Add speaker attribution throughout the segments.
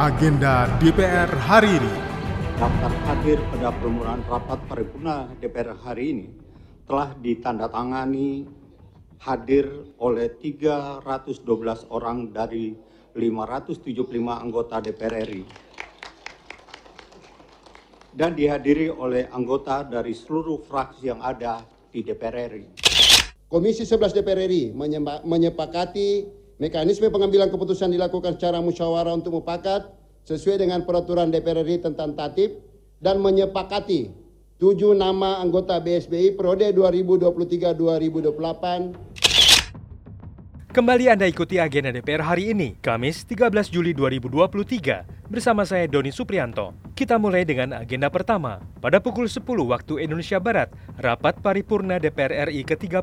Speaker 1: Agenda DPR hari ini.
Speaker 2: Daftar hadir pada permulaan rapat paripurna DPR hari ini telah ditandatangani hadir oleh 312 orang dari 575 anggota DPR RI dan dihadiri oleh anggota dari seluruh fraksi yang ada di DPR RI.
Speaker 3: Komisi 11 DPR RI menyepakati mekanisme pengambilan keputusan dilakukan secara musyawarah untuk mufakat sesuai dengan peraturan DPR RI tentang tatip dan menyepakati tujuh nama anggota BSBI periode 2023-2028
Speaker 4: Kembali Anda ikuti agenda DPR hari ini, Kamis 13 Juli 2023, bersama saya Doni Suprianto. Kita mulai dengan agenda pertama. Pada pukul 10 waktu Indonesia Barat, rapat paripurna DPR RI ke-30,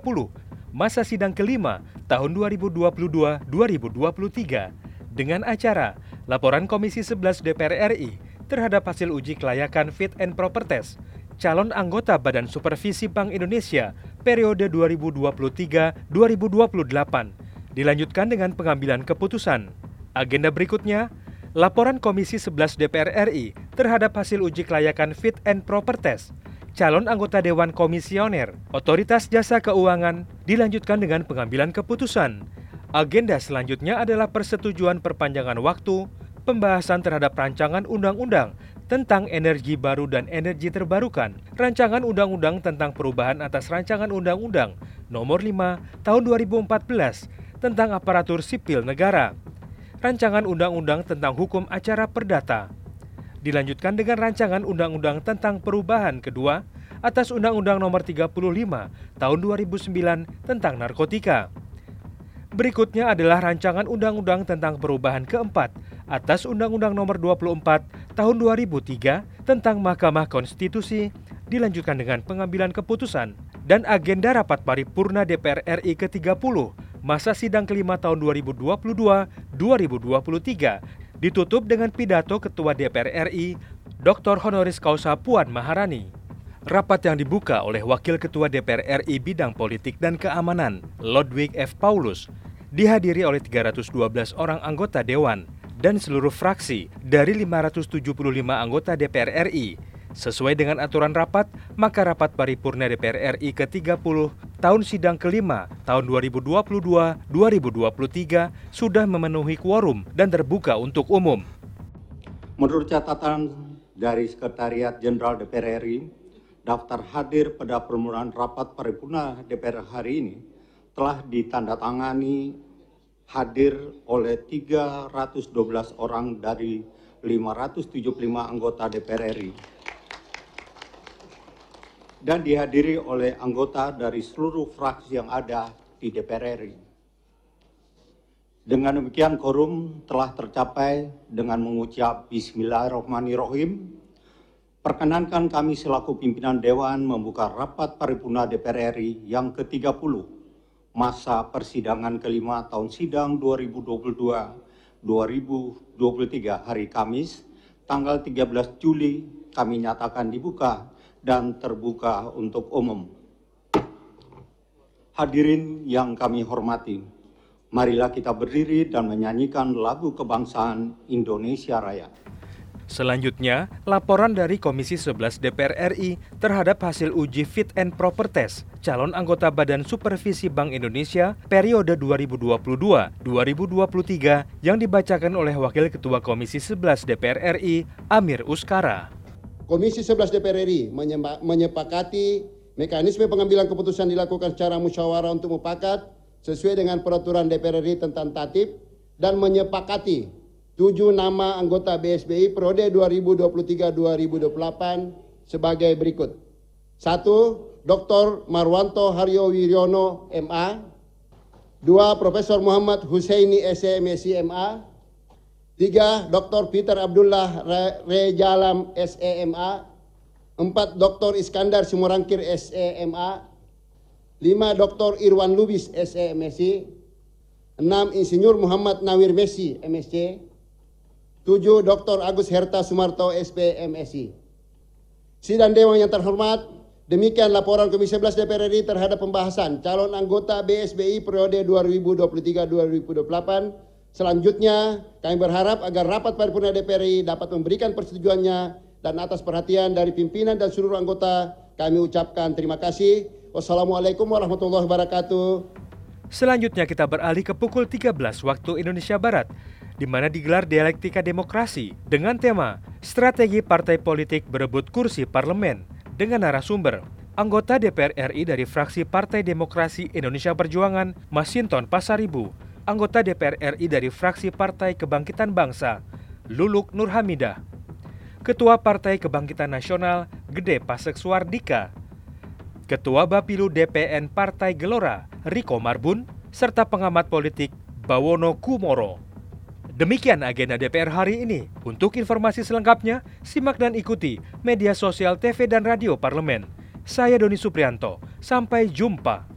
Speaker 4: masa sidang kelima tahun 2022-2023, dengan acara Laporan Komisi 11 DPR RI terhadap hasil uji kelayakan fit and proper test calon anggota Badan Supervisi Bank Indonesia periode 2023-2028 dilanjutkan dengan pengambilan keputusan. Agenda berikutnya, laporan Komisi 11 DPR RI terhadap hasil uji kelayakan fit and proper test calon anggota Dewan Komisioner Otoritas Jasa Keuangan dilanjutkan dengan pengambilan keputusan. Agenda selanjutnya adalah persetujuan perpanjangan waktu pembahasan terhadap rancangan undang-undang tentang energi baru dan energi terbarukan, rancangan undang-undang tentang perubahan atas rancangan undang-undang nomor 5 tahun 2014 tentang aparatur sipil negara, rancangan undang-undang tentang hukum acara perdata. Dilanjutkan dengan rancangan undang-undang tentang perubahan kedua atas Undang-Undang Nomor 35 Tahun 2009 tentang narkotika. Berikutnya adalah rancangan undang-undang tentang perubahan keempat atas Undang-Undang Nomor 24 Tahun 2003 tentang Mahkamah Konstitusi dilanjutkan dengan pengambilan keputusan dan agenda rapat paripurna DPR RI ke-30 masa sidang kelima tahun 2022-2023 ditutup dengan pidato Ketua DPR RI Dr. Honoris Causa Puan Maharani. Rapat yang dibuka oleh Wakil Ketua DPR RI Bidang Politik dan Keamanan, Lodwig F. Paulus, dihadiri oleh 312 orang anggota dewan dan seluruh fraksi dari 575 anggota DPR RI. Sesuai dengan aturan rapat, maka rapat paripurna DPR RI ke-30 tahun sidang kelima tahun 2022-2023 sudah memenuhi quorum dan terbuka untuk umum.
Speaker 2: Menurut catatan dari Sekretariat Jenderal DPR RI, daftar hadir pada permulaan rapat paripurna DPR hari ini telah ditandatangani hadir oleh 312 orang dari 575 anggota DPR RI dan dihadiri oleh anggota dari seluruh fraksi yang ada di DPR RI. Dengan demikian korum telah tercapai dengan mengucap Bismillahirrahmanirrahim. Perkenankan kami selaku pimpinan Dewan membuka rapat paripurna DPR RI yang ke-30 masa persidangan kelima tahun sidang 2022-2023 hari Kamis tanggal 13 Juli kami nyatakan dibuka dan terbuka untuk umum. Hadirin yang kami hormati, marilah kita berdiri dan menyanyikan lagu kebangsaan Indonesia Raya.
Speaker 4: Selanjutnya, laporan dari Komisi 11 DPR RI terhadap hasil uji fit and proper test calon anggota Badan Supervisi Bank Indonesia periode 2022-2023 yang dibacakan oleh Wakil Ketua Komisi 11 DPR RI, Amir Uskara.
Speaker 3: Komisi 11 DPR RI menyepakati mekanisme pengambilan keputusan dilakukan secara musyawarah untuk mufakat sesuai dengan peraturan DPR RI tentang tatip dan menyepakati tujuh nama anggota BSBI periode 2023-2028 sebagai berikut. Satu, Dr. Marwanto Haryo Wiryono, MA. Dua, Profesor Muhammad Husaini SMSI, MA. Tiga, Dr. Peter Abdullah Rejalam, SEMA. Empat, Dr. Iskandar Sumurangkir, SEMA. Lima, Dr. Irwan Lubis, SEMSI. Enam, Insinyur Muhammad Nawir Messi, MSC. 7. Dr. Agus Herta Sumarto, SP MSI. Sidang Dewan yang terhormat, demikian laporan Komisi 11 DPR RI terhadap pembahasan calon anggota BSBI periode 2023-2028 Selanjutnya, kami berharap agar rapat paripurna DPR dapat memberikan persetujuannya dan atas perhatian dari pimpinan dan seluruh anggota kami ucapkan terima kasih. Wassalamualaikum warahmatullahi wabarakatuh.
Speaker 4: Selanjutnya kita beralih ke pukul 13 waktu Indonesia Barat, di mana digelar dialektika demokrasi dengan tema Strategi Partai Politik Berebut Kursi Parlemen dengan narasumber anggota DPR RI dari fraksi Partai Demokrasi Indonesia Perjuangan, Masinton Pasaribu, anggota DPR RI dari fraksi Partai Kebangkitan Bangsa, Luluk Nurhamidah, Ketua Partai Kebangkitan Nasional, Gede Pasek Suardika, Ketua Bapilu DPN Partai Gelora, Riko Marbun, serta pengamat politik Bawono Kumoro. Demikian agenda DPR hari ini. Untuk informasi selengkapnya, simak dan ikuti media sosial TV dan radio parlemen. Saya Doni Suprianto. Sampai jumpa.